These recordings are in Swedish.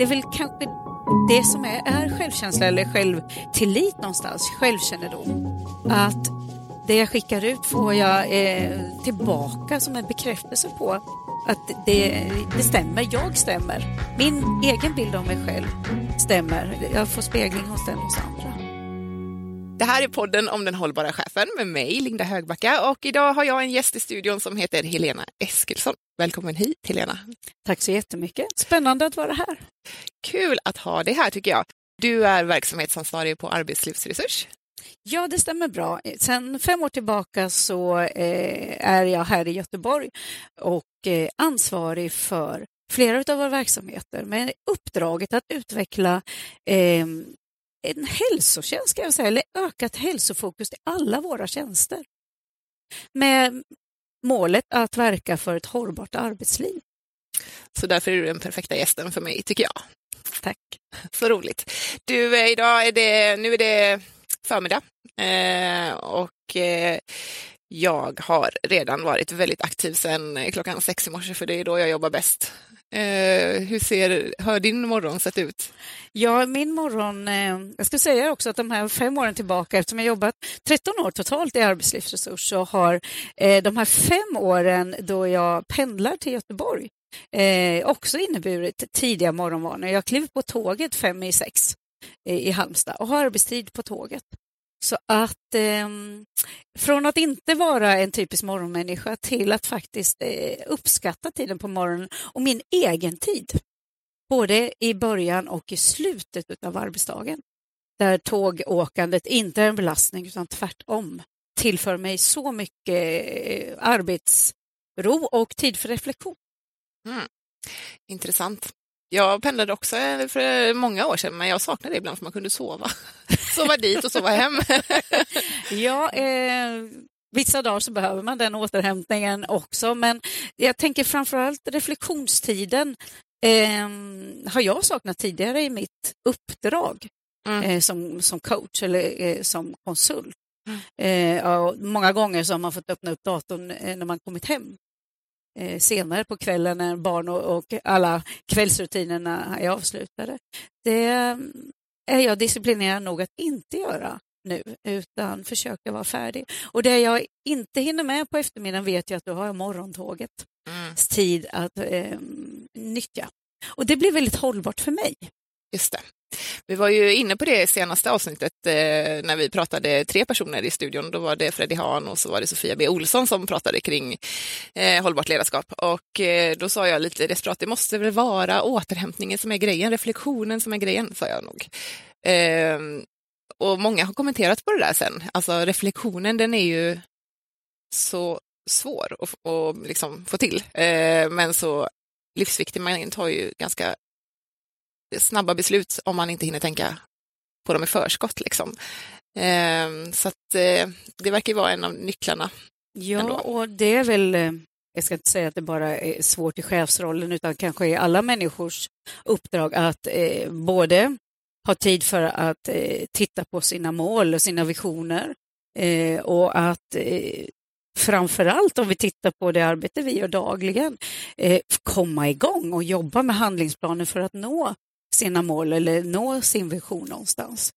det är väl kanske det som är, är självkänsla eller självtillit någonstans, självkännedom. Att det jag skickar ut får jag eh, tillbaka som en bekräftelse på att det, det stämmer, jag stämmer. Min egen bild av mig själv stämmer. Jag får spegling hos den hos andra. Det här är podden om den hållbara chefen med mig, Linda Högbacka, och idag har jag en gäst i studion som heter Helena Eskilsson. Välkommen hit, Helena. Tack så jättemycket. Spännande att vara här. Kul att ha dig här, tycker jag. Du är verksamhetsansvarig på Arbetslivsresurs. Ja, det stämmer bra. Sen fem år tillbaka så eh, är jag här i Göteborg och eh, ansvarig för flera av våra verksamheter med uppdraget att utveckla eh, en hälsotjänst, ska jag säga, eller ökat hälsofokus till alla våra tjänster. Med målet att verka för ett hållbart arbetsliv. Så därför är du den perfekta gästen för mig, tycker jag. Tack. Så roligt. Du, eh, idag är det, nu är det förmiddag eh, och eh, jag har redan varit väldigt aktiv sedan klockan sex i morse, för det är då jag jobbar bäst. Eh, hur ser, har din morgon sett ut? Ja, min morgon, eh, jag ska säga också att de här fem åren tillbaka, eftersom jag jobbat 13 år totalt i arbetslivsresurs, så har eh, de här fem åren då jag pendlar till Göteborg eh, också inneburit tidiga morgonvanor. Jag kliver på tåget fem i sex eh, i Halmstad och har arbetstid på tåget. Så att eh, från att inte vara en typisk morgonmänniska till att faktiskt eh, uppskatta tiden på morgonen och min egen tid. Både i början och i slutet av arbetsdagen. Där tågåkandet inte är en belastning utan tvärtom tillför mig så mycket eh, arbetsro och tid för reflektion. Mm. Intressant. Jag pendlade också för många år sedan, men jag saknar det ibland för man kunde sova. sova dit och sova hem. ja, eh, vissa dagar så behöver man den återhämtningen också, men jag tänker framförallt reflektionstiden eh, har jag saknat tidigare i mitt uppdrag mm. eh, som, som coach eller eh, som konsult. Mm. Eh, många gånger så har man fått öppna upp datorn eh, när man kommit hem senare på kvällen när barn och, alla kvällsrutinerna är avslutade. Det är jag disciplinerad nog att inte göra nu, utan försöka vara färdig. Och det jag inte hinner med på eftermiddagen vet jag att då har jag morgontågets mm. tid att eh, nyttja. Och det blir väldigt hållbart för mig. Just det. Vi var ju inne på det senaste avsnittet eh, när vi pratade tre personer i studion. Då var det Freddy Hahn och så var det Sofia B Olsson som pratade kring eh, hållbart ledarskap. Och eh, då sa jag lite desperat, det måste väl vara återhämtningen som är grejen, reflektionen som är grejen, sa jag nog. Eh, och många har kommenterat på det där sen. Alltså reflektionen, den är ju så svår att, att liksom få till, eh, men så livsviktig. Man tar ju ganska snabba beslut om man inte hinner tänka på dem i förskott. Liksom. Eh, så att, eh, det verkar vara en av nycklarna. Ja, ändå. och det är väl, eh, jag ska inte säga att det bara är svårt i chefsrollen, utan kanske i alla människors uppdrag att eh, både ha tid för att titta på sina mål och sina visioner och att eh, framförallt om vi tittar på det arbete vi gör dagligen, komma igång och jobba med handlingsplaner för att nå sina mål eller nå sin vision någonstans.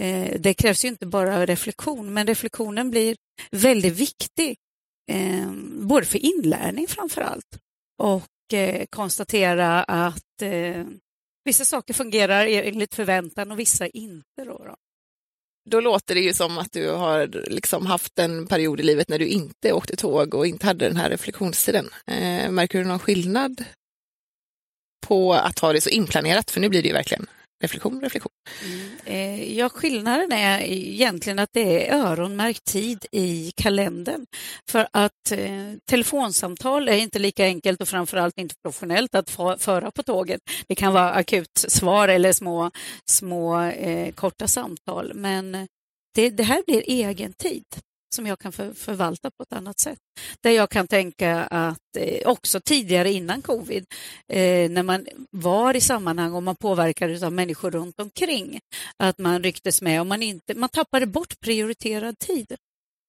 Eh, det krävs ju inte bara reflektion, men reflektionen blir väldigt viktig, eh, både för inlärning framför allt och eh, konstatera att eh, vissa saker fungerar e-, enligt förväntan och vissa inte. Då, då. Då låter det ju som att du har liksom haft en period i livet när du inte åkte tåg och inte hade den här reflektionstiden. Eh, märker du någon skillnad på att ha det så inplanerat, för nu blir det ju verkligen reflektion, reflektion. Mm. Eh, ja, skillnaden är egentligen att det är öronmärkt tid i kalendern. För att eh, telefonsamtal är inte lika enkelt och framförallt inte professionellt att föra på tåget. Det kan vara akut svar eller små, små eh, korta samtal, men det, det här blir egen tid som jag kan för, förvalta på ett annat sätt. Där jag kan tänka att eh, också tidigare innan covid, eh, när man var i sammanhang och man påverkades av människor runt omkring, att man rycktes med och man, inte, man tappade bort prioriterad tid.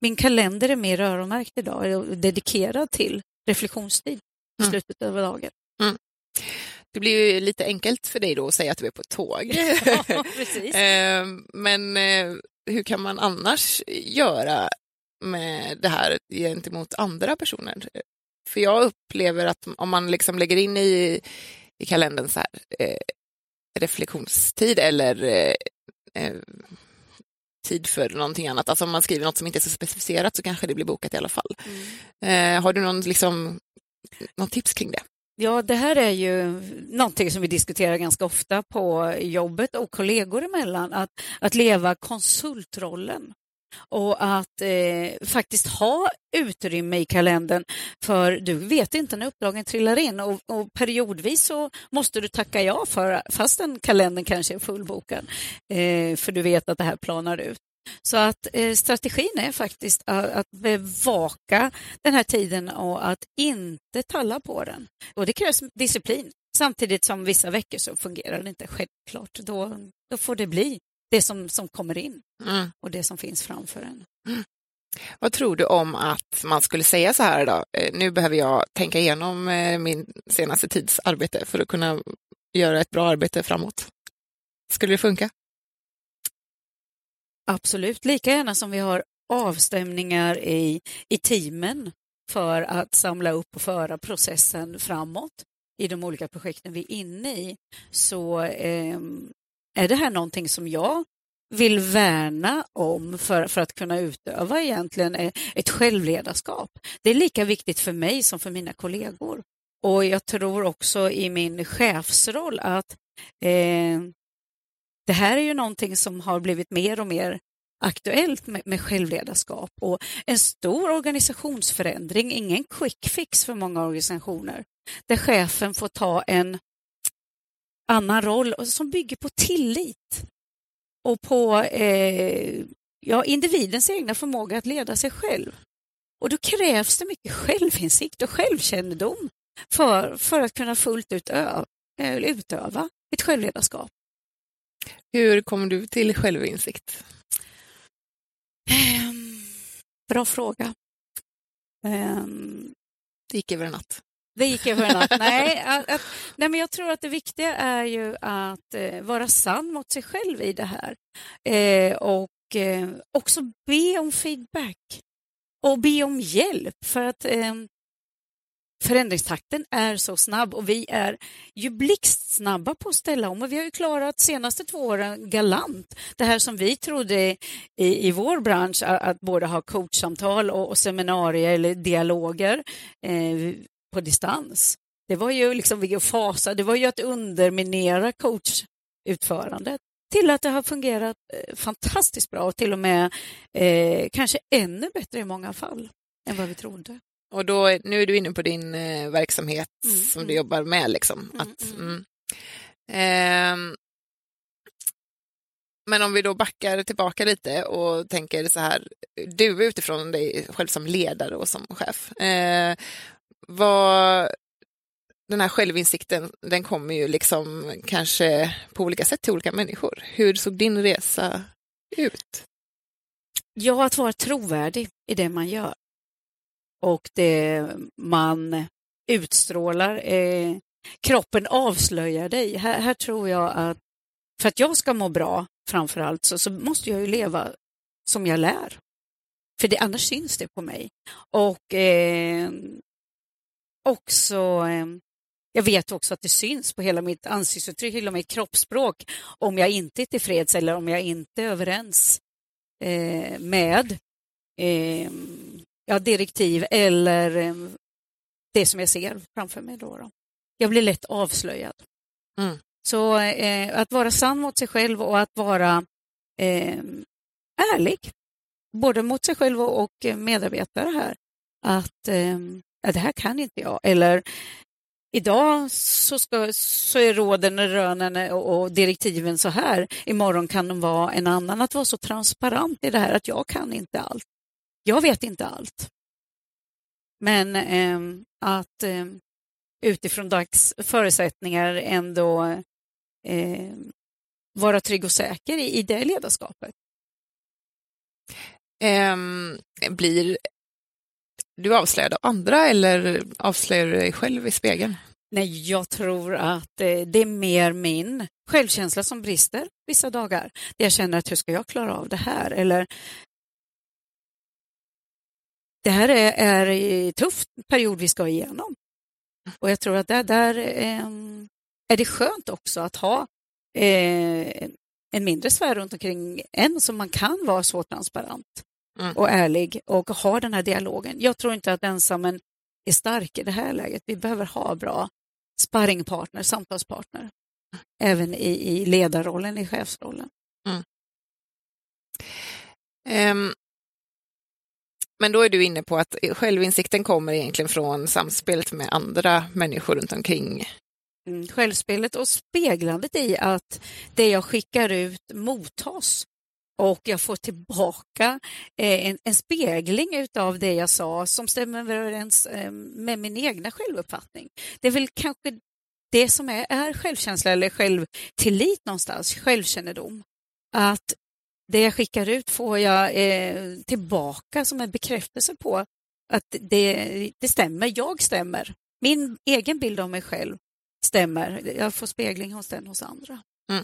Min kalender är mer öronmärkt idag och dedikerad till reflektionstid i mm. slutet av dagen. Mm. Det blir ju lite enkelt för dig då att säga att du är på tåg. Ja, precis. Eh, Men eh, hur kan man annars göra med det här gentemot andra personer? För jag upplever att om man liksom lägger in i, i kalendern så här, eh, reflektionstid eller eh, eh, tid för någonting annat, alltså om man skriver något som inte är så specificerat så kanske det blir bokat i alla fall. Mm. Eh, har du någon, liksom, någon tips kring det? Ja, det här är ju någonting som vi diskuterar ganska ofta på jobbet och kollegor emellan, att, att leva konsultrollen och att eh, faktiskt ha utrymme i kalendern för du vet inte när uppdragen trillar in och, och periodvis så måste du tacka ja för fastän kalendern kanske är fullbokad eh, för du vet att det här planar ut. Så att eh, strategin är faktiskt att, att bevaka den här tiden och att inte talla på den. Och det krävs disciplin. Samtidigt som vissa veckor så fungerar det inte självklart. Då, då får det bli det som, som kommer in Mm. och det som finns framför en. Vad tror du om att man skulle säga så här då, eh, nu behöver jag tänka igenom eh, min senaste tids arbete för att kunna göra ett bra arbete framåt? Skulle det funka? Absolut, lika gärna som vi har avstämningar i, i teamen för att samla upp och föra processen framåt i de olika projekten vi är inne i, så eh, är det här någonting som jag vill värna om för, för att kunna utöva egentligen e-, ett självledarskap. Det är lika viktigt för mig som för mina kollegor. Och jag tror också i min chefsroll att eh, det här är ju någonting som har blivit mer och mer aktuellt med, med självledarskap och en stor organisationsförändring, ingen quick fix för många organisationer, där chefen får ta en annan roll och som bygger på tillit och på eh, ja, individens egna förmåga att leda sig själv. Och då krävs det mycket självinsikt och självkännedom för, för att kunna fullt ut ö, eh, utöva ett självledarskap. Hur kommer du till självinsikt? Ehm, Bra fråga. Ehm, Det gick över en natt. Det gick över en natt. Nej, att, att, nej, men jag tror att det viktiga är ju att eh, vara sann mot sig själv i det här. Eh, och eh, också be om feedback och be om hjälp för att eh, förändringstakten är så snabb och vi är ju blixtsnabba på att ställa om och vi har ju klarat senaste två åren galant. Det här som vi trodde i, i vår bransch att, att både ha coachsamtal och, och seminarier eller dialoger eh, på distans. Det var ju liksom vi fasa, det var ju att underminera coachutförandet till att det har fungerat eh, fantastiskt bra och till och med eh, kanske ännu bättre i många fall än vad vi trodde. Och då, nu är du inne på din eh, verksamhet Mm, som mm. du jobbar med. Liksom, Mm, att. Ehm, men om vi då backar tillbaka lite och tänker så här, du utifrån dig själv som ledare och som chef. Eh, vad, den här självinsikten, den kommer ju liksom kanske på olika sätt till olika människor. Hur såg din resa ut? Ja, att vara trovärdig i det man gör och det man utstrålar. Eh, kroppen avslöjar dig. Här, här tror jag att för att jag ska må bra framför allt så, så måste jag ju leva som jag lär. För det, annars syns det på mig. Och eh, också, eh, jag vet också att det syns på hela mitt ansiktsuttryck, hela mitt kroppsspråk om jag inte är tillfreds eller om jag inte är överens eh, med eh, ja, direktiv eller eh, det som jag ser framför mig. Då, då. Jag blir lätt avslöjad. Mm. Så eh, att vara sann mot sig själv och att vara ärlig, både mot sig själv och, och medarbetare här, att ja, det här kan inte jag. Eller idag så, ska, så är råden, rönen och, och direktiven så här. Imorgon kan de vara en annan. Att vara så transparent i det här att jag kan inte allt. Jag vet inte allt. Men eh, att eh, utifrån dags förutsättningar ändå eh, vara trygg och säker i, i det ledarskapet. Um, blir du avslöjade av andra eller avslöjar du dig själv i spegeln? Nej, jag tror att eh, det är mer min självkänsla som brister vissa dagar. Jag känner att hur ska jag klara av det här? Eller det här är, är en tuff period vi ska igenom. Och jag tror att där, där är det skönt också att ha eh, en mindre sfär runt omkring en som man kan vara så transparent mm. och ärlig och ha den här dialogen. Jag tror inte att ensammen är stark i det här läget. Vi behöver ha bra sparringpartner, samtalspartner, mm. även i, i ledarrollen, i chefsrollen. Um, men då är du inne på att självinsikten kommer egentligen från samspelet med andra människor runt omkring. Mm, självspelet och speglandet i att det jag skickar ut mottas och jag får tillbaka eh, en, en spegling av det jag sa som stämmer överens eh, med min egna självuppfattning. Det är väl kanske det som är, är självkänsla eller självtillit någonstans, självkännedom. Att det jag skickar ut får jag eh, tillbaka som en bekräftelse på att det, det stämmer, jag stämmer. Min egen bild av mig själv stämmer. Jag får spegling hos den hos andra. Mm.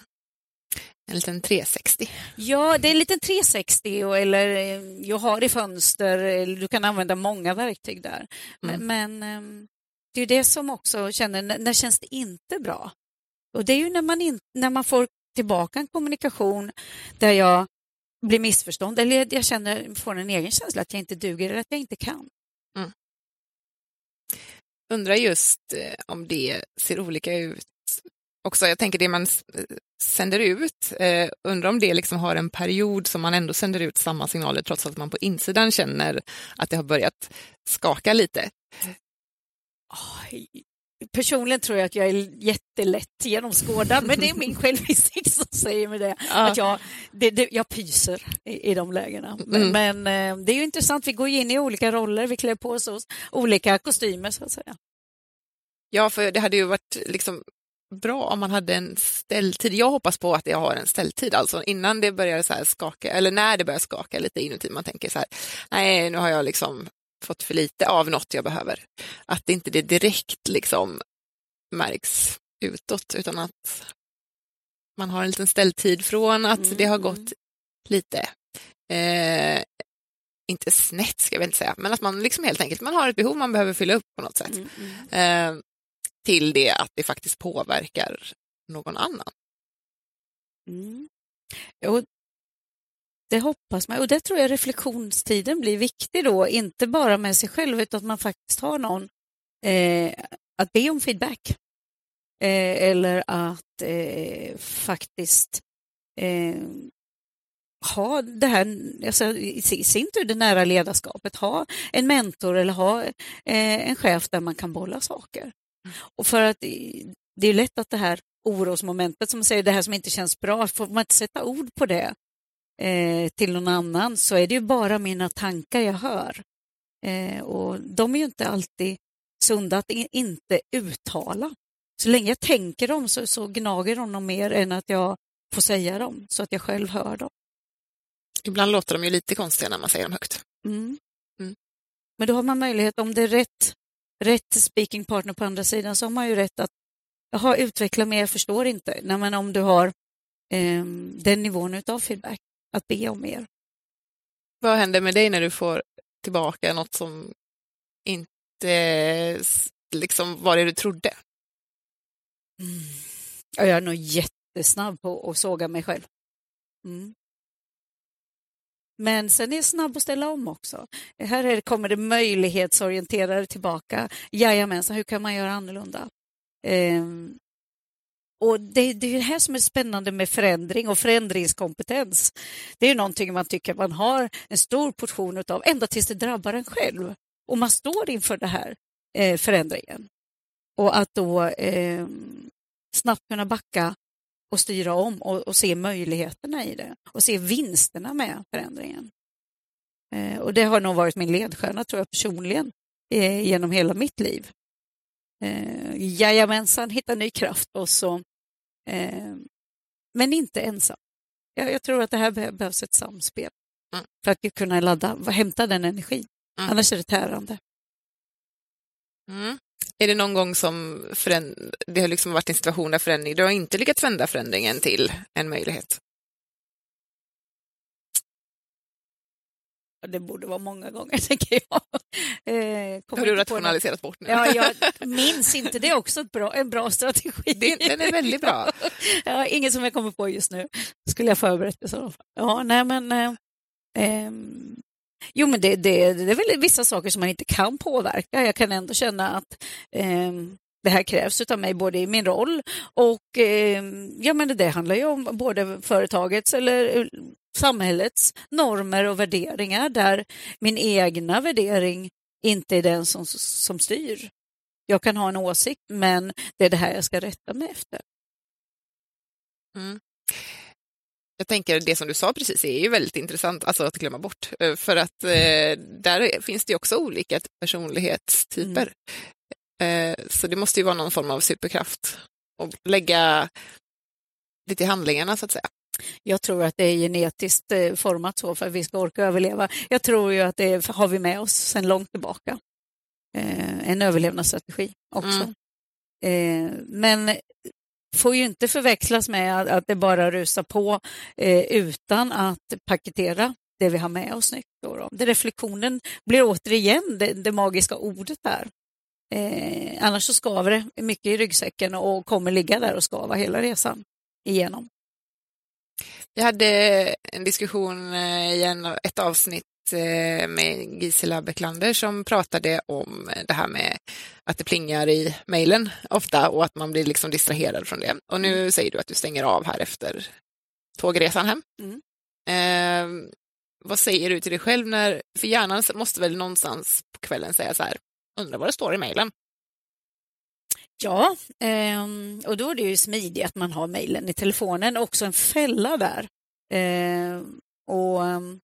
En liten 360. Ja, det är en liten 360 eller eh, jag har i fönster, du kan använda många verktyg där. Mm. Men, ehm, det är det som också känner, när känns det inte bra? Och det är ju när man, in, när man får tillbaka en kommunikation där jag blir missförstådd eller jag känner, får en egen känsla att jag inte duger eller att jag inte kan. Mm. Undrar just eh, om det ser olika ut också. Jag tänker det man sänder ut, eh, undrar om det liksom har en period som man ändå sänder ut samma signaler trots att man på insidan känner att det har börjat skaka lite. Personligen tror jag att jag är jättelätt genomskådad, men det är min självinsikt som säger mig det. Ja. Att jag, det, det, jag pyser i, i de lägena. Men, mm. men eh, det är ju intressant, vi går in i olika roller, vi klär på oss olika kostymer så att säga. Ja, för det hade ju varit liksom bra om man hade en ställtid. Jag hoppas på att jag har en ställtid, alltså innan det börjar så här skaka, eller när det börjar skaka lite inuti, man tänker så här, nej, nu har jag liksom fått för lite av något jag behöver. Att inte det direkt liksom märks utåt, utan att man har en liten ställtid från att mm. det har gått lite, eh, inte snett ska jag väl inte säga, men att man liksom helt enkelt man har ett behov man behöver fylla upp på något sätt. Mm. mm. Eh, till det att det faktiskt påverkar någon annan. Mm. Och det hoppas man och det tror jag reflektionstiden blir viktig då, inte bara med sig själv utan att man faktiskt har någon eh, att be om feedback. Eh, eller att eh, faktiskt eh, ha det här, alltså, i sin tur det nära ledarskapet, ha en mentor eller ha eh, en chef där man kan bolla saker. Och för att det är lätt att det här orosmomentet som säger det här som inte känns bra, får man inte sätta ord på det eh, till någon annan så är det ju bara mina tankar jag hör. Eh, och de är ju inte alltid sunda att inte uttala. Så länge jag tänker dem så, så gnager de nog mer än att jag får säga dem så att jag själv hör dem. Ibland låter de ju lite konstiga när man säger dem högt. Mm. Mm. Men då har man möjlighet, om det är rätt rätt speaking partner på andra sidan så har man ju rätt att jaha, utveckla mer, jag förstår inte. Nej, men om du har eh, den nivån av feedback, att be om mer. Vad händer med dig när du får tillbaka något som inte liksom var det du trodde? Mm. Jag är nog jättesnabb på att såga mig själv. Mm. Men sen är jag snabb att ställa om också. Här kommer det möjlighetsorienterade tillbaka. Jajamensan, hur kan man göra annorlunda? Ehm, och det, det, är det här som är spännande med förändring och förändringskompetens. Det är någonting man tycker man har en stor portion av ända tills det drabbar en själv och man står inför den här eh, förändringen. Och att då eh, snabbt kunna backa och styra om och, och, se möjligheterna i det och se vinsterna med förändringen. Eh, och det har nog varit min ledstjärna tror jag personligen eh, genom hela mitt liv. Eh, jajamensan, hitta ny kraft och så. Eh, men inte ensam. Jag, jag, tror att det här behövs ett samspel mm. för att kunna ladda, hämta den energin. Mm. Annars är det tärande. Mm. Är det någon gång som det har liksom varit en situation där förändring, du har inte lyckats vända förändringen till en möjlighet? Det borde vara många gånger, tänker jag. Eh, har du rationaliserat bort nu? Ja, jag minns inte. Det är också bra, en bra strategi. Det, den är väldigt bra. ja, inget som jag kommer på just nu. skulle jag förberett mig så. Ja, nej men... Eh, eh, jo, men det, det, det är väl vissa saker som man inte kan påverka. Jag kan ändå känna att eh, det här krävs av mig både i min roll och eh, ja, men det handlar ju om både företagets eller eh, samhällets normer och värderingar där min egna värdering inte är den som, som styr. Jag kan ha en åsikt, men det är det här jag ska rätta mig efter. Mm. Jag tänker det som du sa precis är ju väldigt intressant alltså att glömma bort. Eh, för att eh, där finns det också olika personlighetstyper. Mm. Eh, så det måste ju vara någon form av superkraft. Och lägga lite i handlingarna så att säga. Jag tror att det är genetiskt eh, format så för att vi ska orka överleva. Jag tror ju att det har vi med oss sedan långt tillbaka. Eh, en överlevnadsstrategi också. Mm. Eh, men får ju inte förväxlas med att det bara rusar på eh, utan att paketera det vi har med oss snyggt. Det reflektionen blir återigen det, det magiska ordet där. Eh, annars så skaver det mycket i ryggsäcken och kommer ligga där och skava hela resan igenom. Vi hade en diskussion eh, i en, ett avsnitt med Gisela Becklander som pratade om det här med att det plingar i mejlen ofta och att man blir liksom distraherad från det. Och nu mm. säger du att du stänger av här efter tågresan hem. Mm. Eh, vad säger du till dig själv när, för hjärnan måste väl någonstans på kvällen säga så här, undrar vad det står i mejlen. Ja, ehm, och då är det ju smidigt att man har mejlen i telefonen, också en fälla där. Ehm, och ehm,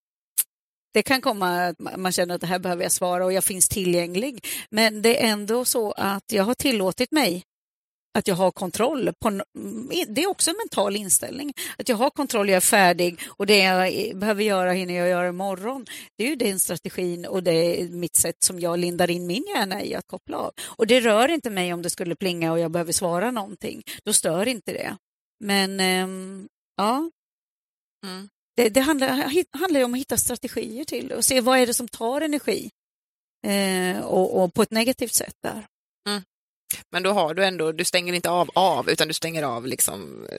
det kan komma att man känner att det här behöver jag svara och jag finns tillgänglig. Men det är ändå så att jag har tillåtit mig att jag har kontroll. På, mm, det är också en mental inställning. Att jag har kontroll, jag är färdig och det jag behöver göra hinner jag göra imorgon. Det är ju den strategin och det är mitt sätt som jag lindar in min hjärna i att koppla av. Och det rör inte mig om det skulle plinga och jag behöver svara någonting. Då stör inte det. Men ähm, ja, mm det, det handlar, handlar om att hitta strategier till och se vad är det som tar energi eh, och, och, på ett negativt sätt där. Mm. Men då har du ändå, du stänger inte av av, utan du stänger av liksom eh,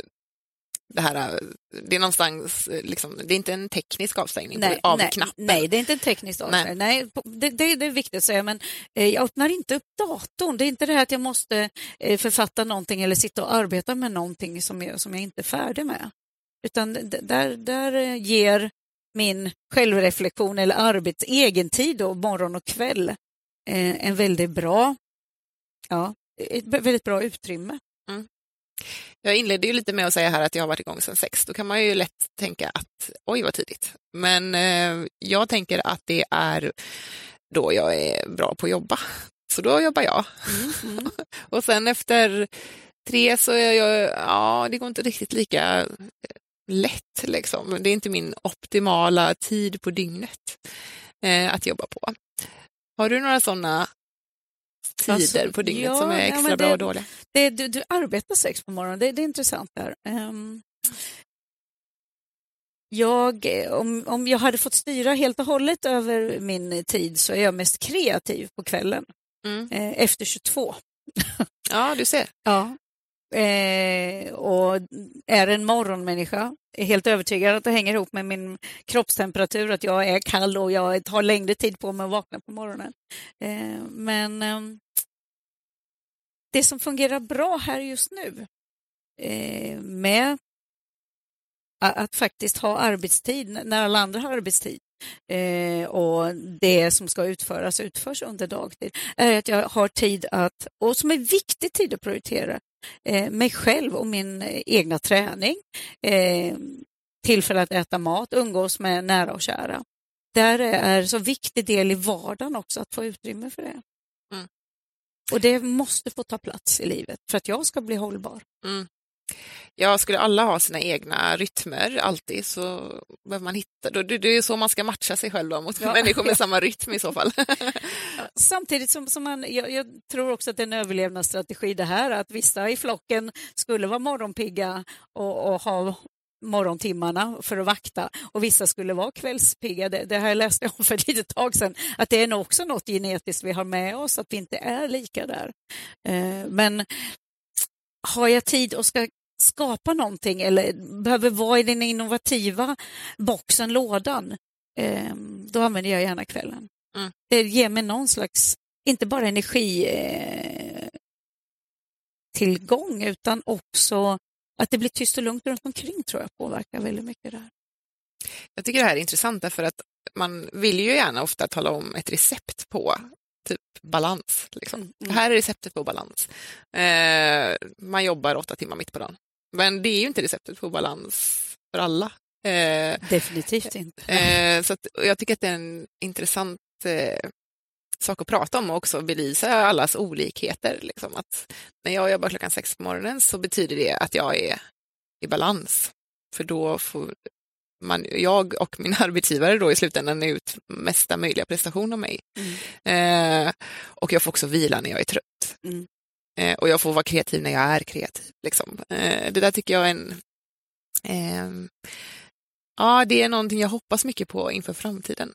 det här, eh, det är någonstans, eh, liksom, det är inte en teknisk avstängning nej, av nej, knappen. Nej, det är inte en teknisk avstängning. Nej. nej det, det, det, är viktigt att säga, men jag öppnar inte upp datorn. Det är inte det här att jag måste författa någonting eller sitta och arbeta med någonting som jag, som jag inte är färdig med. Utan där, där ger min självreflektion eller arbets egen tid, då, morgon och kväll, en väldigt bra ja, ett väldigt bra utrymme. Mm. Jag inledde ju lite med att säga här att jag har varit igång sedan sex. Då kan man ju lätt tänka att oj vad tidigt. Men eh, jag tänker att det är då jag är bra på att jobba. Så då jobbar jag. Mm, mm. och sen efter tre så är jag, ja det går inte riktigt lika eh, lätt liksom. Det är inte min optimala tid på dygnet eh, att jobba på. Har du några sådana tider alltså, på dygnet ja, som är extra ja, bra och dåliga? Det, du, du, arbetar sex på morgonen, det, det är intressant där. Um, jag, om, om jag hade fått styra helt och hållet över min tid så är jag mest kreativ på kvällen, mm. eh, efter 22. ja, du ser. Ja. Eh, och är en morgonmänniska. Är helt övertygad att det hänger ihop med min kroppstemperatur, att jag är kall och jag tar längre tid på mig att vakna på morgonen. Eh, men eh, det som fungerar bra här just nu eh, med att faktiskt ha arbetstid när alla andra har arbetstid eh, och det som ska utföras utförs under dagtid är att jag har tid att, och som är viktig tid att prioritera, eh, mig själv och min egna träning, eh, tillfälle att äta mat, umgås med nära och kära. Där är så viktig del i vardagen också att få utrymme för det. Mm. Och det måste få ta plats i livet för att jag ska bli hållbar. Mm. Ja, skulle alla ha sina egna rytmer alltid så behöver man hitta, då, det, det är så man ska matcha sig själv då, mot ja, människor med ja. samma rytm i så fall. Samtidigt som, som man, jag, jag, tror också att det är en överlevnadsstrategi det här, att vissa i flocken skulle vara morgonpigga och, och ha morgontimmarna för att vakta och vissa skulle vara kvällspigga. Det, det här läste jag om för ett litet tag sedan, att det är nog också något genetiskt vi har med oss, att vi inte är lika där. Eh, men har jag tid och ska skapa någonting eller behöver vara i den innovativa boxen, lådan, eh, då använder jag gärna kvällen. Mm. Det ger mig någon slags, inte bara energi eh, tillgång utan också att det blir tyst och lugnt runt omkring tror jag påverkar väldigt mycket där. Jag tycker det här är intressant därför att man vill ju gärna ofta tala om ett recept på typ balans. Liksom. Mm. Det här är receptet på balans. Eh, man jobbar åtta timmar mitt på dagen. Men det är ju inte receptet på balans för alla. Eh, Definitivt inte. Eh, så att, jag tycker att det är en intressant eh, sak att prata om och också belysa allas olikheter. Liksom. Att när jag jobbar klockan sex på morgonen så betyder det att jag är i balans. För då får man, jag och min arbetsgivare då i slutändan ut mesta möjliga prestation av mig. Mm. Eh, och jag får också vila när jag är trött. Mm. Eh, och jag får vara kreativ när jag är kreativ. Liksom. Eh, det där tycker jag är en... Eh, ja, det är någonting jag hoppas mycket på inför framtiden.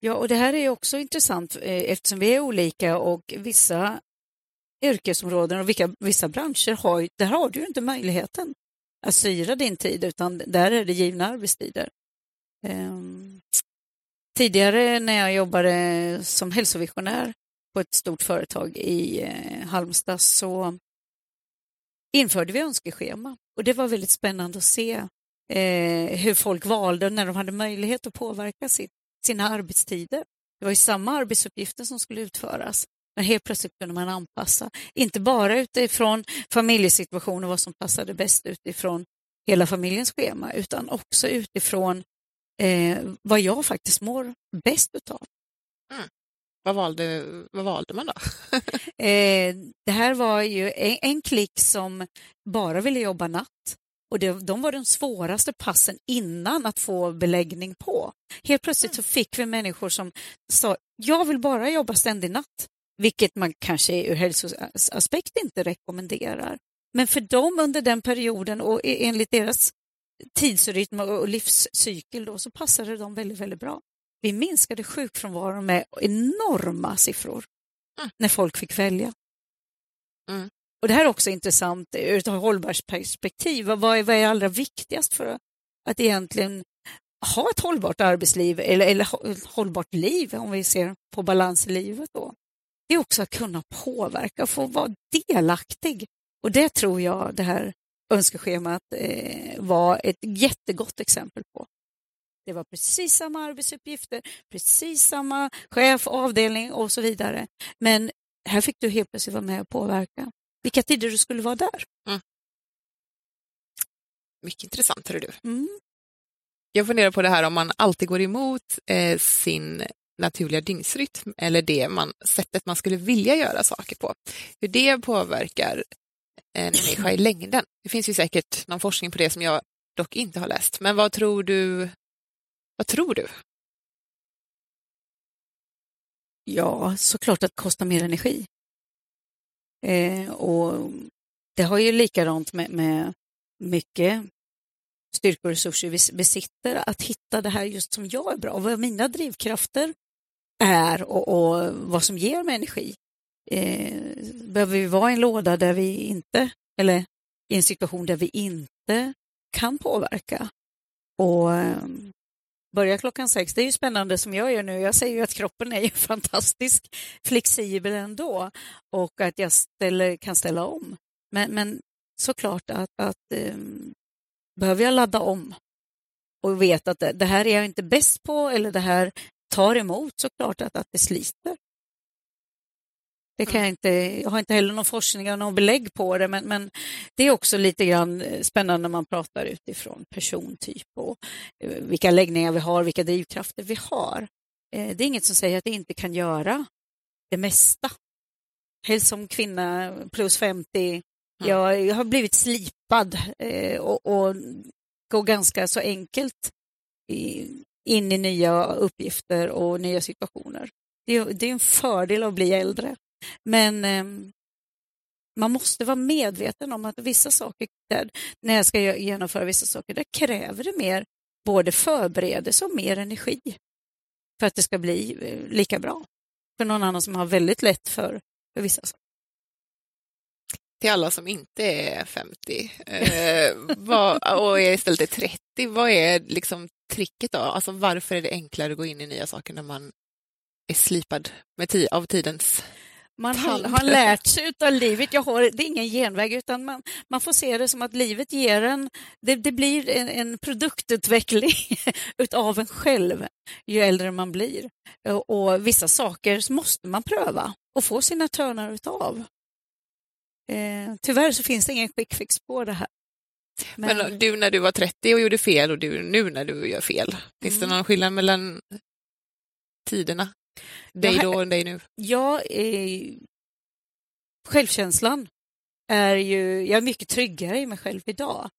Ja, och det här är också intressant eh, eftersom vi är olika och vissa yrkesområden och vilka, vissa branscher har, där har du inte möjligheten att styra din tid utan där är det givna arbetstider. Ehm, tidigare när jag jobbade som hälsovisionär på ett stort företag i eh, Halmstad så införde vi önskeschema och det var väldigt spännande att se eh, hur folk valde när de hade möjlighet att påverka sitt sina arbetstider. Det var ju samma arbetsuppgifter som skulle utföras, men helt plötsligt kunde man anpassa, inte bara utifrån familjesituationen och vad som passade bäst utifrån hela familjens schema, utan också utifrån eh, vad jag faktiskt mår bäst utav. Mm. Vad valde, vad valde man då? eh, det här var ju en, en klick som bara ville jobba natt och det, de var de svåraste passen innan att få beläggning på. Helt plötsligt så fick vi människor som sa, jag vill bara jobba ständig natt, vilket man kanske ur hälsoaspekt inte rekommenderar. Men för dem under den perioden och e, enligt deras tidsrytm och livscykel då, så passade de väldigt, väldigt bra. Vi minskade sjukfrånvaron med enorma siffror mm. när folk fick välja. Mm. Och Det här är också intressant ur ett hållbarhetsperspektiv. Vad är, vad är allra viktigast för att egentligen ha ett hållbart arbetsliv eller, eller ett hållbart liv om vi ser på balans i livet? Då? Det är också att kunna påverka få vara delaktig. Och det tror jag det här önskeschemat eh, var ett jättegott exempel på. Det var precis samma arbetsuppgifter, precis samma chef, avdelning och så vidare. Men här fick du helt plötsligt vara med och påverka vilka tider du skulle vara där. Mm. Mycket intressant, hör du. Mm. Jag funderar på det här om man alltid går emot eh, sin naturliga dygnsrytm eller det man, sättet man skulle vilja göra saker på. Hur det påverkar en människa i längden. Det finns ju säkert någon forskning på det som jag dock inte har läst. Men vad tror du? Vad tror du? Ja, såklart att det kostar mer energi. Eh, och det har ju likadant med, med mycket styrkor och resurser vi besitter, att hitta det här just som jag är bra, vad mina drivkrafter är och, och vad som ger mig energi. Eh, behöver vi vara i en låda där vi inte, eller i en situation där vi inte kan påverka? Och ehm, börja klockan sex. Det är ju spännande som jag gör nu. Jag säger ju att kroppen är ju fantastiskt flexibel ändå och att jag ställer, kan ställa om. Men, men såklart att, att um, behöver jag ladda om och vet att det, det, här är jag inte bäst på eller det här tar emot såklart att, att det sliter. Det kan jag, inte, jag har inte heller någon forskning någon belägg på det, men, men det är också lite grann eh, spännande när man pratar utifrån persontyp och eh, vilka läggningar vi har, vilka drivkrafter vi har. Eh, det är inget som säger att det inte kan göra det mesta. Helst som kvinna plus 50 Mm. Jag, jag, har blivit slipad och, och går ganska så enkelt in i nya uppgifter och nya situationer. Det, det är en fördel att bli äldre. Men eh, man måste vara medveten om att vissa saker, där, när jag ska genomföra vissa saker, där kräver det mer både förberedelse och mer energi för att det ska bli eh, lika bra för någon annan som har väldigt lätt för, för vissa saker. Till alla som inte är 50 eh, vad, och är istället är 30, vad är liksom tricket då? Alltså varför är det enklare att gå in i nya saker när man är slipad med av tidens man har, har, lärt sig av livet. Jag har, det är ingen genväg, utan man, man får se det som att livet ger en... Det, det blir en, en produktutveckling av en själv ju äldre man blir. Och, och vissa saker måste man pröva och få sina törnar utav. Eh, tyvärr så finns det ingen quick fix på det här. Men... Men, du när du var 30 och gjorde fel och du nu när du gör fel, finns mm. det någon skillnad mellan tiderna? Dig då och dig nu? Ja, eh, självkänslan är ju, jag är mycket tryggare i mig själv idag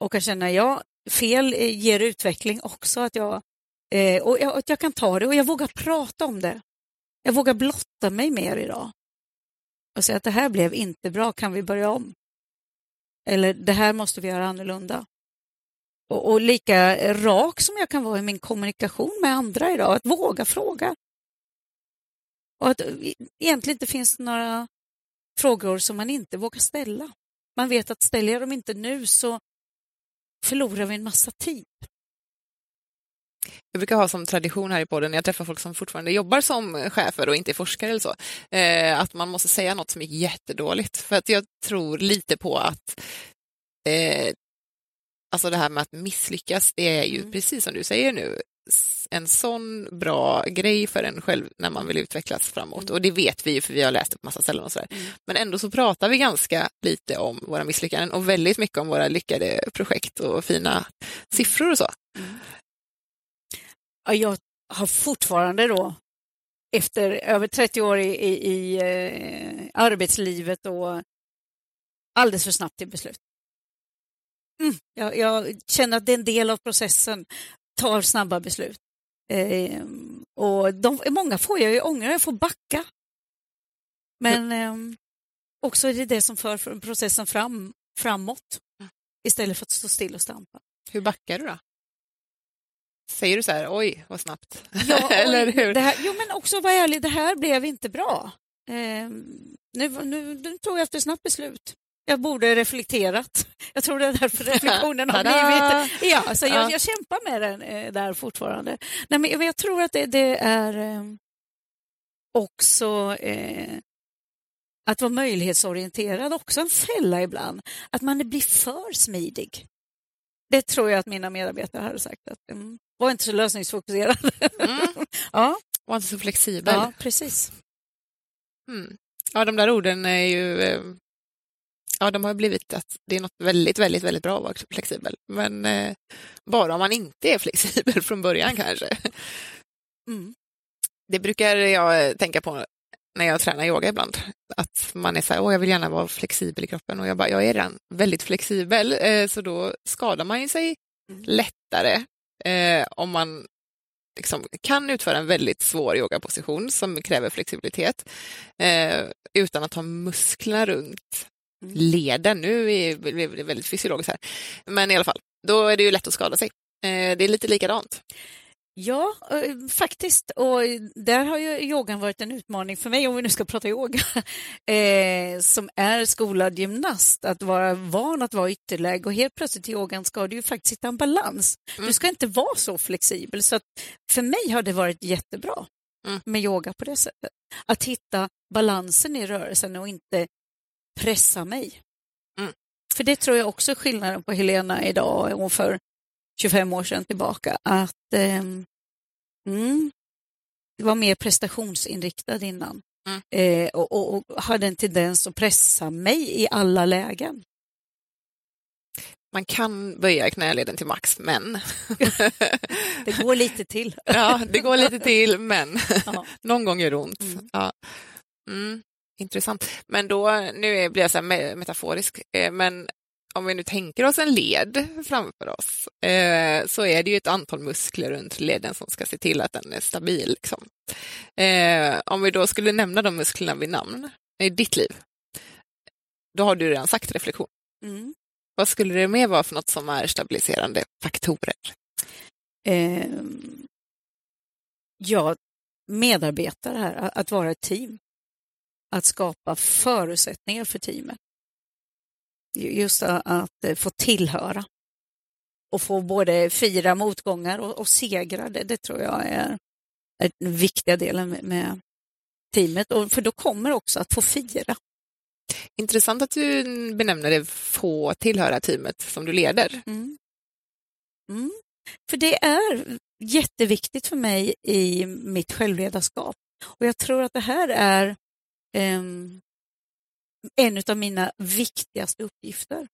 och kan känna, ja, fel ger utveckling också, att jag, eh, och jag, att jag kan ta det och jag vågar prata om det. Jag vågar blotta mig mer idag och säga att det här blev inte bra, kan vi börja om? Eller det här måste vi göra annorlunda. Och, och lika rak som jag kan vara i min kommunikation med andra idag, att våga fråga. Och att egentligen inte finns några frågor som man inte vågar ställa. Man vet att ställer jag dem inte nu så förlorar vi en massa tid. Jag brukar ha som tradition här i podden när jag träffar folk som fortfarande jobbar som chefer och inte är forskare eller så, eh, att man måste säga något som är jättedåligt. För att jag tror lite på att eh, alltså det här med att misslyckas, det är ju mm. precis som du säger nu, en sån bra grej för en själv när man vill utvecklas framåt. Mm. Och det vet vi ju för vi har läst det på massa ställen och sådär. Mm. Men ändå så pratar vi ganska lite om våra misslyckanden och väldigt mycket om våra lyckade projekt och fina siffror och så. Mm. Ja, jag har fortfarande då efter över 30 år i, i, i eh, arbetslivet och alldeles för snabbt till beslut. Mm, jag, jag, känner att det är en del av processen tar snabba beslut. Eh, och de, många får jag ju ångra, jag får backa. Men mm. eh, också är det det som för processen fram, framåt istället för att stå still och stampa. Hur backar du då? Säger du så här, oj vad snabbt? Ja, Eller hur? Här, jo men också var ärlig, det här blev inte bra. Eh, nu, nu, nu tog jag efter snabbt beslut. Jag borde reflekterat. Jag tror det är därför reflektionen har blivit... Ja, alltså jag, jag kämpar med den eh, där fortfarande. Nej, men jag tror att det, det är eh, också eh, att vara möjlighetsorienterad, också en fälla ibland. Att man blir för smidig. Det tror jag att mina medarbetare hade sagt. Att, um, var inte så lösningsfokuserad. Mm. ja. Var inte så flexibel. Ja, precis. Mm. Ja, de där orden är ju eh, Ja, de har blivit att det är något väldigt, väldigt, väldigt bra att vara flexibel. Men eh, bara om man inte är flexibel från början kanske. Mm. Det brukar jag tänka på när jag tränar yoga ibland. Att man är så här, Åh, jag vill gärna vara flexibel i kroppen och jag bara, jag är redan väldigt flexibel, eh, så då skadar man ju sig mm. lättare eh, om man liksom kan utföra en väldigt svår yogaposition som kräver flexibilitet eh, utan att ha musklerna runt leden. Nu är det väldigt fysiologiskt här. Men i alla fall, då är det ju lätt att skada sig. Eh, det är lite likadant. Ja, eh, faktiskt. Och där har ju yogan varit en utmaning för mig, om vi nu ska prata yoga, eh, som är skolad gymnast, att vara van att vara ytterläge och helt plötsligt i yogan ska du ju faktiskt hitta en balans. Mm. Du ska inte vara så flexibel, så för mig har det varit jättebra mm. med yoga på det sättet. Att hitta balansen i rörelsen och inte pressa mig. Mm. För det tror jag också är skillnaden på Helena idag och för 25 år sedan tillbaka. Att eh, mm, det var mer prestationsinriktad innan. Mm. Eh, och, och, och, hade en tendens att pressa mig i alla lägen. Man kan böja knäleden till max, men... det går lite till. ja, det går lite till, men någon gång gör det ont. Mm. Ja. Intressant. Men då, nu blir jag så här metaforisk, eh, men om vi nu tänker oss en led framför oss, eh, så är det ju ett antal muskler runt leden som ska se till att den är stabil. Liksom. Eh, om vi då skulle nämna de musklerna vid namn i ditt liv, då har du redan sagt reflektion. Mm. Vad skulle det mer vara för något som är stabiliserande faktorer? Eh, ja, medarbetare här, att vara ett team. Att skapa förutsättningar för teamet. Just att få tillhöra och få både fira motgångar och, och segrar, det, det, tror jag är den viktiga delen med teamet. Och för då kommer också att få fira. Intressant att du benämner det få tillhöra teamet som du leder. Mm. Mm. För det är jätteviktigt för mig i mitt självledarskap. Och jag tror att det här är Ehm, en av mina viktigaste uppgifter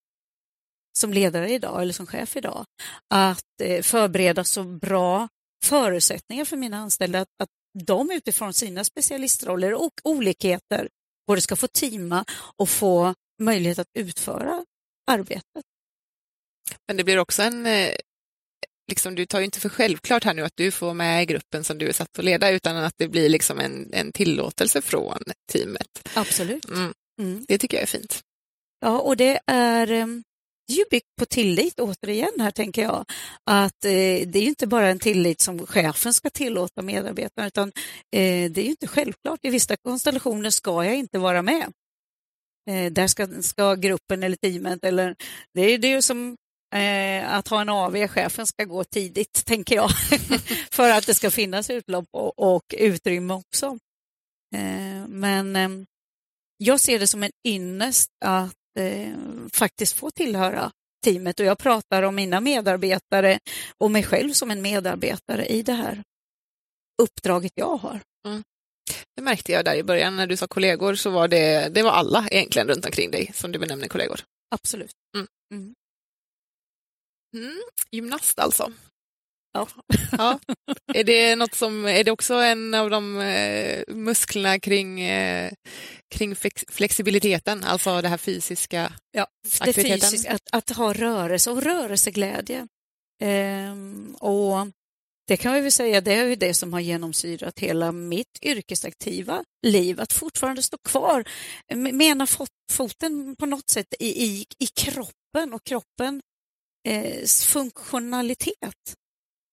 som ledare idag eller som chef idag. Att eh, förbereda så bra förutsättningar för mina anställda att, att de utifrån sina specialistroller och olikheter både ska få teama och få möjlighet att utföra arbetet. Men det blir också en, eh, liksom, du tar ju inte för självklart här nu att du får vara med i gruppen som du är satt att leda, utan att det blir liksom en, en tillåtelse från teamet. Absolut. Mm. Mm. Det tycker jag är fint. Ja, och det är ehm, ju byggt på tillit återigen här tänker jag. Att eh, det är ju inte bara en tillit som chefen ska tillåta medarbetarna utan eh, det är ju inte självklart. I vissa konstellationer ska jag inte vara med. Eh, där ska, ska gruppen eller teamet eller det är ju som eh, att ha en AV, chefen ska gå tidigt tänker jag. För att det ska finnas utlopp och, och utrymme också. Eh, men ehm, jag ser det som en ynnest att eh, faktiskt få tillhöra teamet och jag pratar om mina medarbetare och mig själv som en medarbetare i det här uppdraget jag har. Mm. Det märkte jag där i början när du sa kollegor så var det, det var alla egentligen runt omkring dig som du benämner kollegor. Absolut. Mm. Mm. Mm. Gymnast alltså. Ja. ja. Är det något som, är det också en av de eh, musklerna kring, eh, kring flexibiliteten, alltså det här fysiska ja? Det fysiska, att, att ha rörelse och rörelseglädje. Ehm, och det kan vi väl säga, det är ju det som har genomsyrat hela mitt yrkesaktiva liv, att fortfarande stå kvar med ena foten på något sätt i, i, i kroppen och kroppens eh, funktionalitet.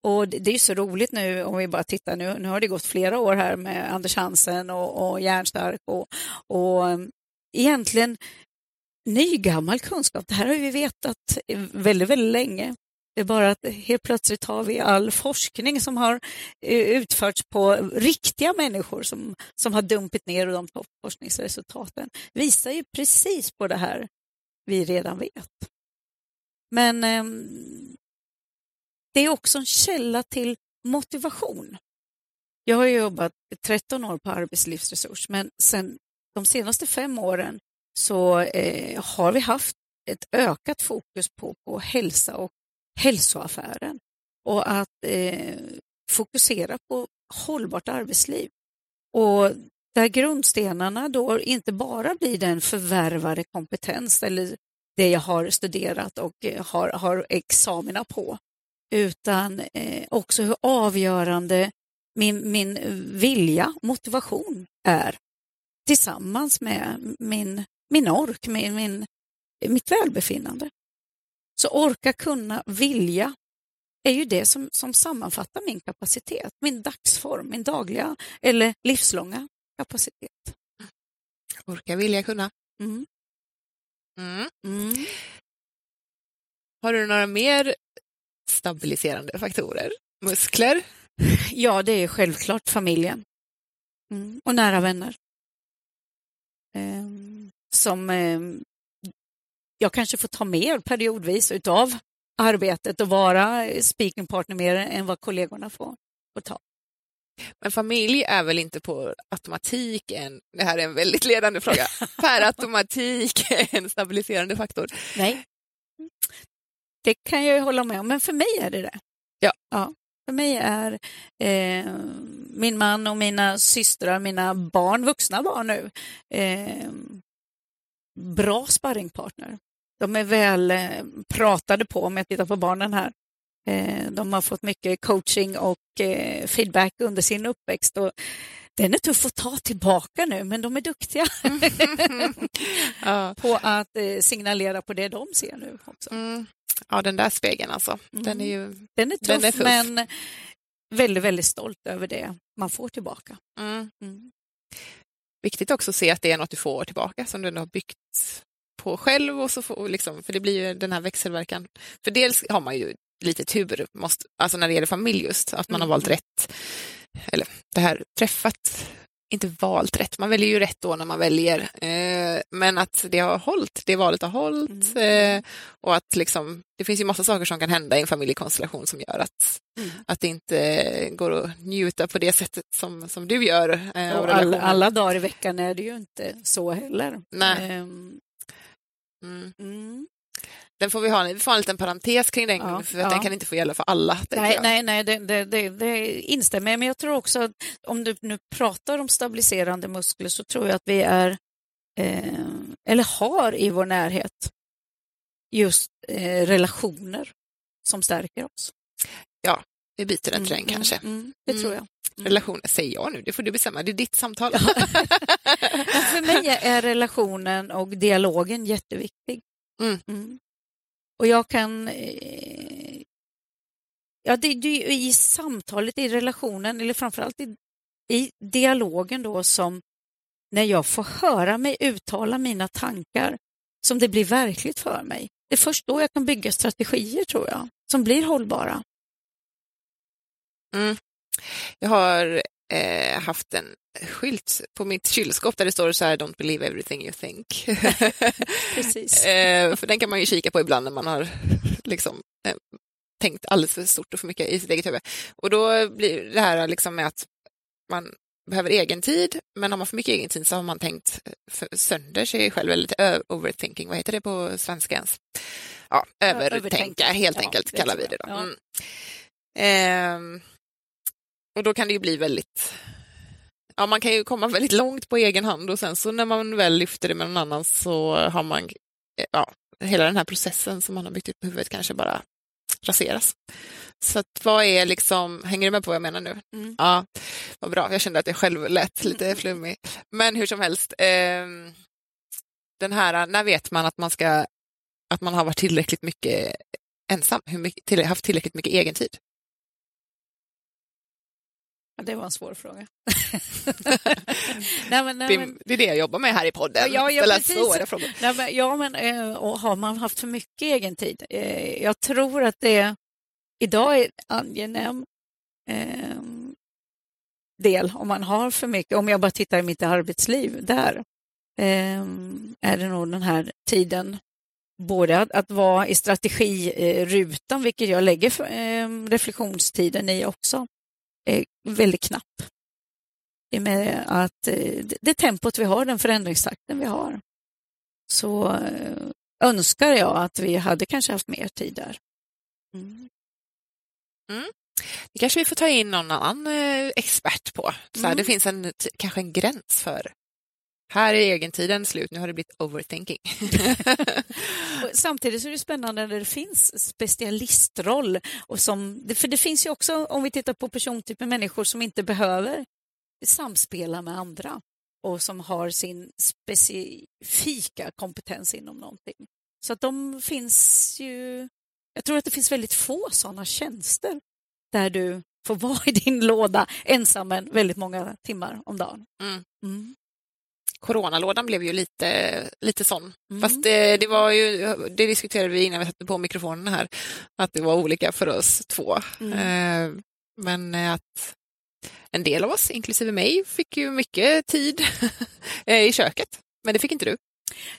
Och det är så roligt nu om vi bara tittar, nu, nu har det gått flera år här med Anders Hansen och, och Järnstark och, och mm, egentligen nygammal kunskap. Det här har vi vetat väldigt, väldigt länge. Det är bara att helt plötsligt har vi all forskning som har eh, utförts på riktiga människor som, som har dumpit ner och de forskningsresultaten visar ju precis på det här vi redan vet. Men eh, det är också en källa till motivation. Jag har jobbat 13 år på arbetslivsresurs, men sen de senaste fem åren så eh, har vi haft ett ökat fokus på, på hälsa och hälsoaffären och att eh, fokusera på hållbart arbetsliv. Och där grundstenarna då inte bara blir den förvärvade kompetens eller det jag har studerat och eh, har, har examina på, utan eh, också hur avgörande min, min vilja, motivation är tillsammans med min, min ork, min, min, mitt välbefinnande. Så orka, kunna, vilja är ju det som, som sammanfattar min kapacitet, min dagsform, min dagliga eller livslånga kapacitet. Orka, vilja, kunna. Mm. Mm. Mm. Har du några mer stabiliserande faktorer? Muskler? Ja, det är självklart familjen mm. och nära vänner. Ehm, som eh, jag kanske får ta mer periodvis utav arbetet och vara speaking partner mer än vad kollegorna får, får ta. Men familj är väl inte på automatik en, det här är en väldigt ledande fråga, per automatik en stabiliserande faktor? Nej, det kan jag hålla med om, men för mig är det det. Ja. ja. För mig är eh, min man och mina systrar, mina barn, vuxna barn nu, eh, bra sparringpartner. De är väl eh, pratade på om jag tittar på barnen här. Eh, de har fått mycket coaching och eh, feedback under sin uppväxt. Och den är tuff att ta tillbaka nu, men de är duktiga ja. på att eh, signalera på det de ser nu också. Mm. Ja, den där spegeln alltså. Den är ju Den är tuff, Den är tuff. men väldigt, väldigt stolt över det man får tillbaka. mm. Mm. viktigt också att se att det är något du får tillbaka som du har byggt på själv. Och så får, liksom, för det blir ju den här växelverkan. För dels har man ju lite tur, måste, alltså när det gäller familj just, att man har Mm. valt rätt. Eller det här träffat, inte valt rätt, man väljer ju rätt då när man väljer. Eh, men att det har hållit, det valet har hållit. Mm. Eh, och att liksom, det finns ju massa saker som kan hända i en familjekonstellation som gör att, Mm. att det inte går att njuta på det sättet som, som du gör. Eh, Och alla, alla dagar i veckan är det ju inte så heller. Nej. Ehm, Mm. mm. Den får vi ha, vi får ha en liten parentes kring den, Ja, för att ja. den kan inte få gälla för alla. Nej, nej, nej det, det, det, det instämmer jag men jag tror också att om du nu pratar om stabiliserande muskler så tror jag att vi är, eh, eller har i vår närhet, just eh, relationer som stärker oss. Vi byter den till den Mm, kanske. Mm, mm, det Mm. tror jag. Relationer, säger jag nu, det får du bestämma, det är ditt samtal. För mig är relationen och dialogen jätteviktig. Mm. Och jag kan... Eh, ja, det, det är ju i samtalet, i relationen, eller framförallt i, i dialogen då som när jag får höra mig uttala mina tankar som det blir verkligt för mig. Det är först då jag kan bygga strategier, tror jag, som blir hållbara. Mm. Jag har eh, haft en skylt på mitt kylskåp där det står så här Don't believe everything you think. Precis. eh, för den kan man ju kika på ibland när man har liksom, eh, tänkt alldeles för stort och för mycket i sitt eget huvud. Och då blir det här liksom med att man behöver egen tid, men har man för mycket egen tid så har man tänkt för, sönder sig själv, eller lite overthinking, vad heter det på svenska ens? Ja, övertänka, övertänka. helt Ja, enkelt kallar vi det då. Ja. Mm. Ehm, och då kan det ju bli väldigt Ja, man kan ju komma väldigt långt på egen hand och sen så när man väl lyfter det med någon annan så har man, eh, ja, hela den här processen som man har byggt upp på huvudet kanske bara raseras. Så att vad är liksom, hänger du med på vad jag menar nu? Mm. Ja, vad bra. Jag kände att jag själv lät lite flummig. Men hur som helst, ehm, den här, när vet man att man ska, att man har varit tillräckligt mycket ensam, hur mycket, till, haft tillräckligt mycket egen tid? Ja, det var en svår fråga. nej, men, nej, Det, men, det är det jag jobbar med här i podden, Ja, ja, ställa precis. svåra frågor. nej, men, ja, men eh, och har man haft för mycket egen tid? Eh, Jag tror att det idag är en angenäm eh, del om man har för mycket. Om jag bara tittar i mitt arbetsliv, där eh, är det nog den här tiden både att, att vara i strategirutan, vilket jag lägger för, eh, reflektionstiden i också, väldigt knapp. I och med att eh, det, det tempot vi har, den förändringstakten vi har, så eh, önskar jag att vi hade kanske haft mer tid där. Mm. Det kanske vi får ta in någon annan eh, expert på. Så här, Mm. Det finns en, kanske en gräns för här är egentiden slut, nu har det blivit overthinking. Samtidigt så är det spännande när det finns specialistroll. Och som, för det finns ju också, om vi tittar på persontyper, människor som inte behöver samspela med andra och som har sin specifika kompetens inom någonting. Så att de finns ju... Jag tror att det finns väldigt få sådana tjänster där du får vara i din låda ensam en väldigt många timmar om dagen. Mm. Mm. Coronalådan blev ju lite, lite sån. Mm. Fast det, det var ju, det diskuterade vi innan vi satte på mikrofonen här, att det var olika för oss två. Mm. Eh, men att en del av oss, inklusive mig, fick ju mycket tid eh, i köket. Men det fick inte du.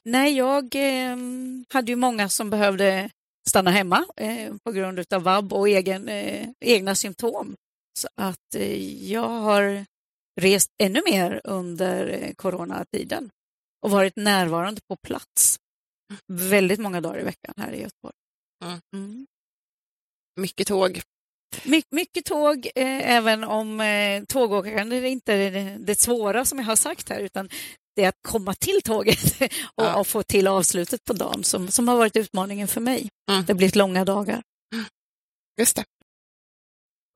Nej, jag eh, hade ju många som behövde stanna hemma eh, på grund av vab och egen, eh, egna symptom. Så att eh, jag har rest ännu mer under eh, coronatiden och varit närvarande på plats väldigt många dagar i veckan här i Göteborg. Mm. Mm. Mycket tåg. My, mycket tåg, eh, även om eh, tågåkande är inte det, det svåra som jag har sagt här, utan det är att komma till tåget och, Ja. och få till avslutet på dagen som, som har varit utmaningen för mig. Mm. Det har blivit långa dagar. Just det.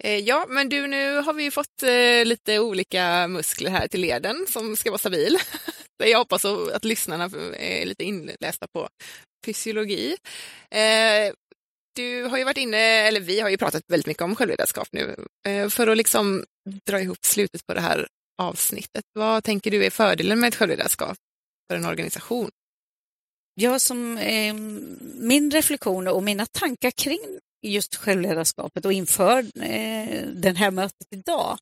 Eh, ja, men du, nu har vi ju fått eh, lite olika muskler här till leden som ska vara stabil. Jag hoppas att lyssnarna eh, är lite inlästa på fysiologi. Du har ju varit inne, eller vi har ju pratat väldigt mycket om självledarskap nu. För att liksom dra ihop slutet på det här avsnittet, vad tänker du är fördelen med ett självledarskap för en organisation? Jag som eh, min reflektion och mina tankar kring just självledarskapet och inför eh, det här mötet idag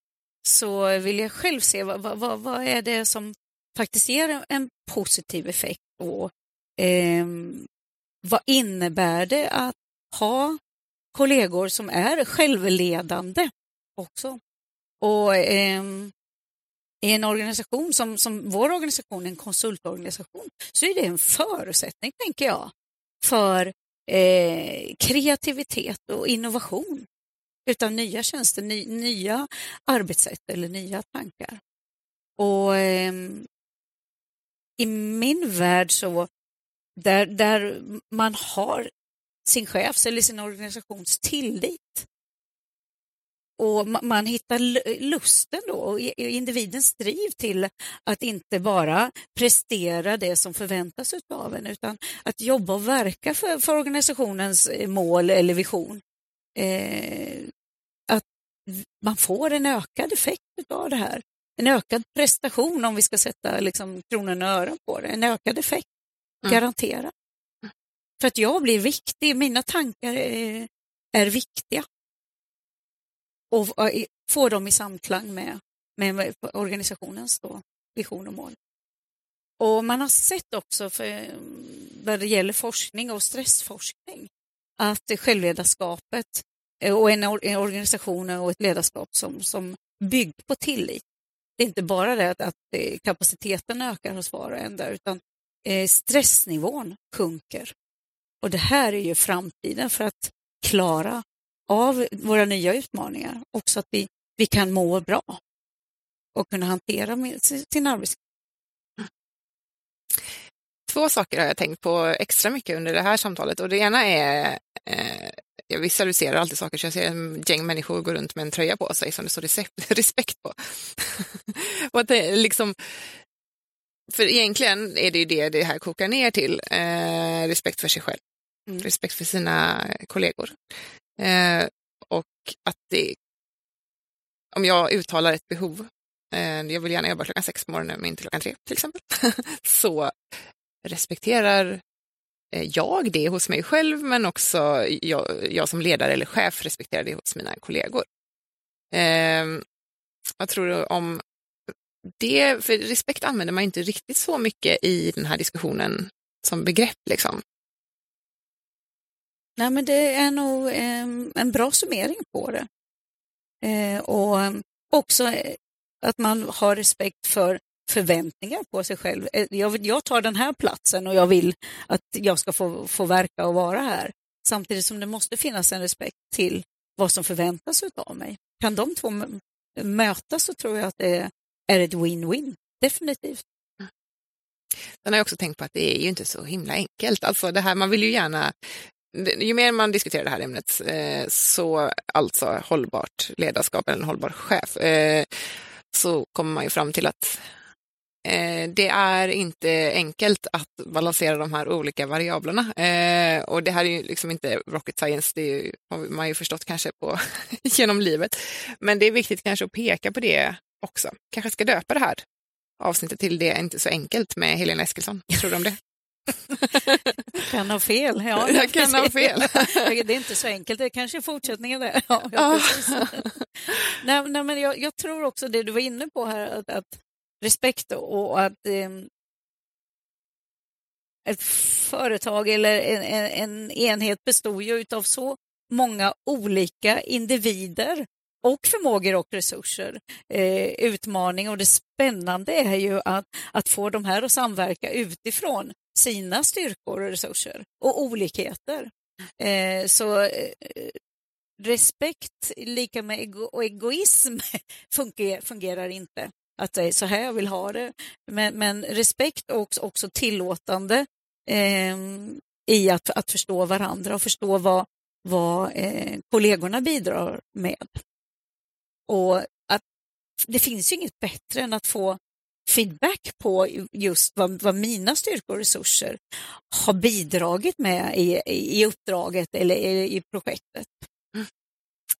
så vill jag själv se vad, vad- vad, är det som faktiskt ger en, en positiv effekt och eh, vad innebär det att ha kollegor som är självledande också. Och eh, i en organisation som, som vår organisation, en konsultorganisation, så är det en förutsättning, tänker jag, för eh, kreativitet och innovation utan nya tjänster, ny, nya arbetssätt eller nya tankar. Och eh, i min värld så, där, där man har sin chefs eller sin organisations tillit och ma- man hittar lusten då och individens driv till att inte bara prestera det som förväntas av en utan att jobba och verka för, för organisationens eh, mål eller vision. Eh, att man får en ökad effekt av det här. En ökad prestation om vi ska sätta liksom, kronan och ören på det. En ökad effekt, Mm. garanterat. För att jag blir viktig, mina tankar är, är viktiga och eh, få dem i samklang med, med, organisationens då, vision och mål. Och man har sett också för, vad det gäller forskning och stressforskning att självledarskapet eh, och en, en organisation och ett ledarskap som, som bygger på tillit. Det är inte bara det att, att eh, kapaciteten ökar hos var och en där utan stressnivån sjunker. Och det här är ju framtiden för att klara av våra nya utmaningar. Också att vi, vi kan må bra och kunna hantera sin arbets... Två saker har jag tänkt på extra mycket under det här samtalet och det ena är eh, jag visualiserar alltid saker så jag ser en gäng människor gå runt med en tröja på sig som det står respekt på. och att det är liksom, för egentligen är det ju det det här kokar ner till, eh, respekt för sig själv, Mm. respekt för sina kollegor. Eh, och att det, om jag uttalar ett behov, eh, jag vill gärna jobba klockan sex på morgonen men inte klockan tre till exempel, så respekterar eh, jag det hos mig själv men också jag, jag som ledare eller chef respekterar det hos mina kollegor. Eh, vad tror om det, för respekt använder man inte riktigt så mycket i den här diskussionen som begrepp. Liksom. Nej, men det är nog eh, en bra summering på det. Eh, och också eh, att man har respekt för förväntningar på sig själv. Eh, jag, jag tar den här platsen och jag vill att jag ska få, få verka och vara här. Samtidigt som det måste finnas en respekt till vad som förväntas av mig. Kan de två mötas så tror jag att det är ett win-win. Definitivt. Mm. Sen har jag också tänkt på att det är ju inte så himla enkelt. Alltså det här, man vill ju gärna, ju mer man diskuterar det här ämnet, eh, så alltså hållbart ledarskap eller en hållbar chef, eh, så kommer man ju fram till att eh, det är inte enkelt att balansera de här olika variablerna. Eh, och det här är ju liksom inte rocket science, det ju, har man ju förstått kanske på, genom livet. Men det är viktigt kanske att peka på det också. Kanske ska döpa det här avsnittet till Det är inte så enkelt med Helena Eskilsson. Vad Tror du om det? Kan ha fel. Ja, Jag kan ha fel. det är inte så enkelt, det är kanske är fortsättningen där. Ja, ja, precis. nej, nej, men jag, jag tror också det du var inne på här, att, att respekt och att eh, ett företag eller en, en, en enhet består ju av så många olika individer och förmågor och resurser. Eh, utmaning och det spännande är ju att, att få de här att samverka utifrån sina styrkor och resurser och olikheter. Eh, så eh, respekt lika med ego och egoism fungerar, fungerar inte. Att det är så här jag vill ha det. Men, men respekt och också, också tillåtande eh, i att, att förstå varandra och förstå vad, vad eh, kollegorna bidrar med. Och att det finns ju inget bättre än att få feedback på just vad, vad mina styrkor och resurser har bidragit med i, i uppdraget eller i, i projektet. Mm.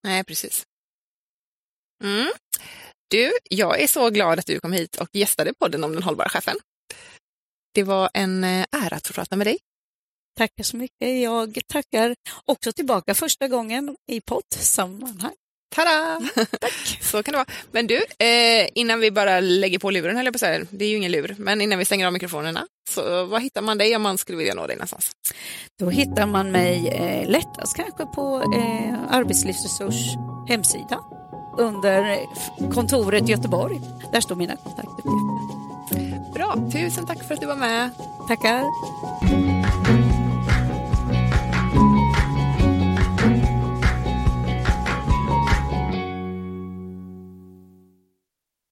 Nej, precis. Mm. Du, jag är så glad att du kom hit och gästade podden om den hållbara chefen. Det var en eh, ära att få prata med dig. Tackar så mycket. Jag tackar också tillbaka första gången i poddsammanhang. Tada! Tack! så kan det vara. Men du, eh, innan vi bara lägger på luren, höll jag på att säga, det är ju ingen lur, men innan vi stänger av mikrofonerna, så vad hittar man dig om man skulle vilja nå dig någonstans? Då hittar man mig eh, lättast kanske på eh, Arbetslivsresurs hemsida under kontoret i Göteborg. Där står mina kontaktuppgifter. Bra, tusen tack för att du var med. Tackar.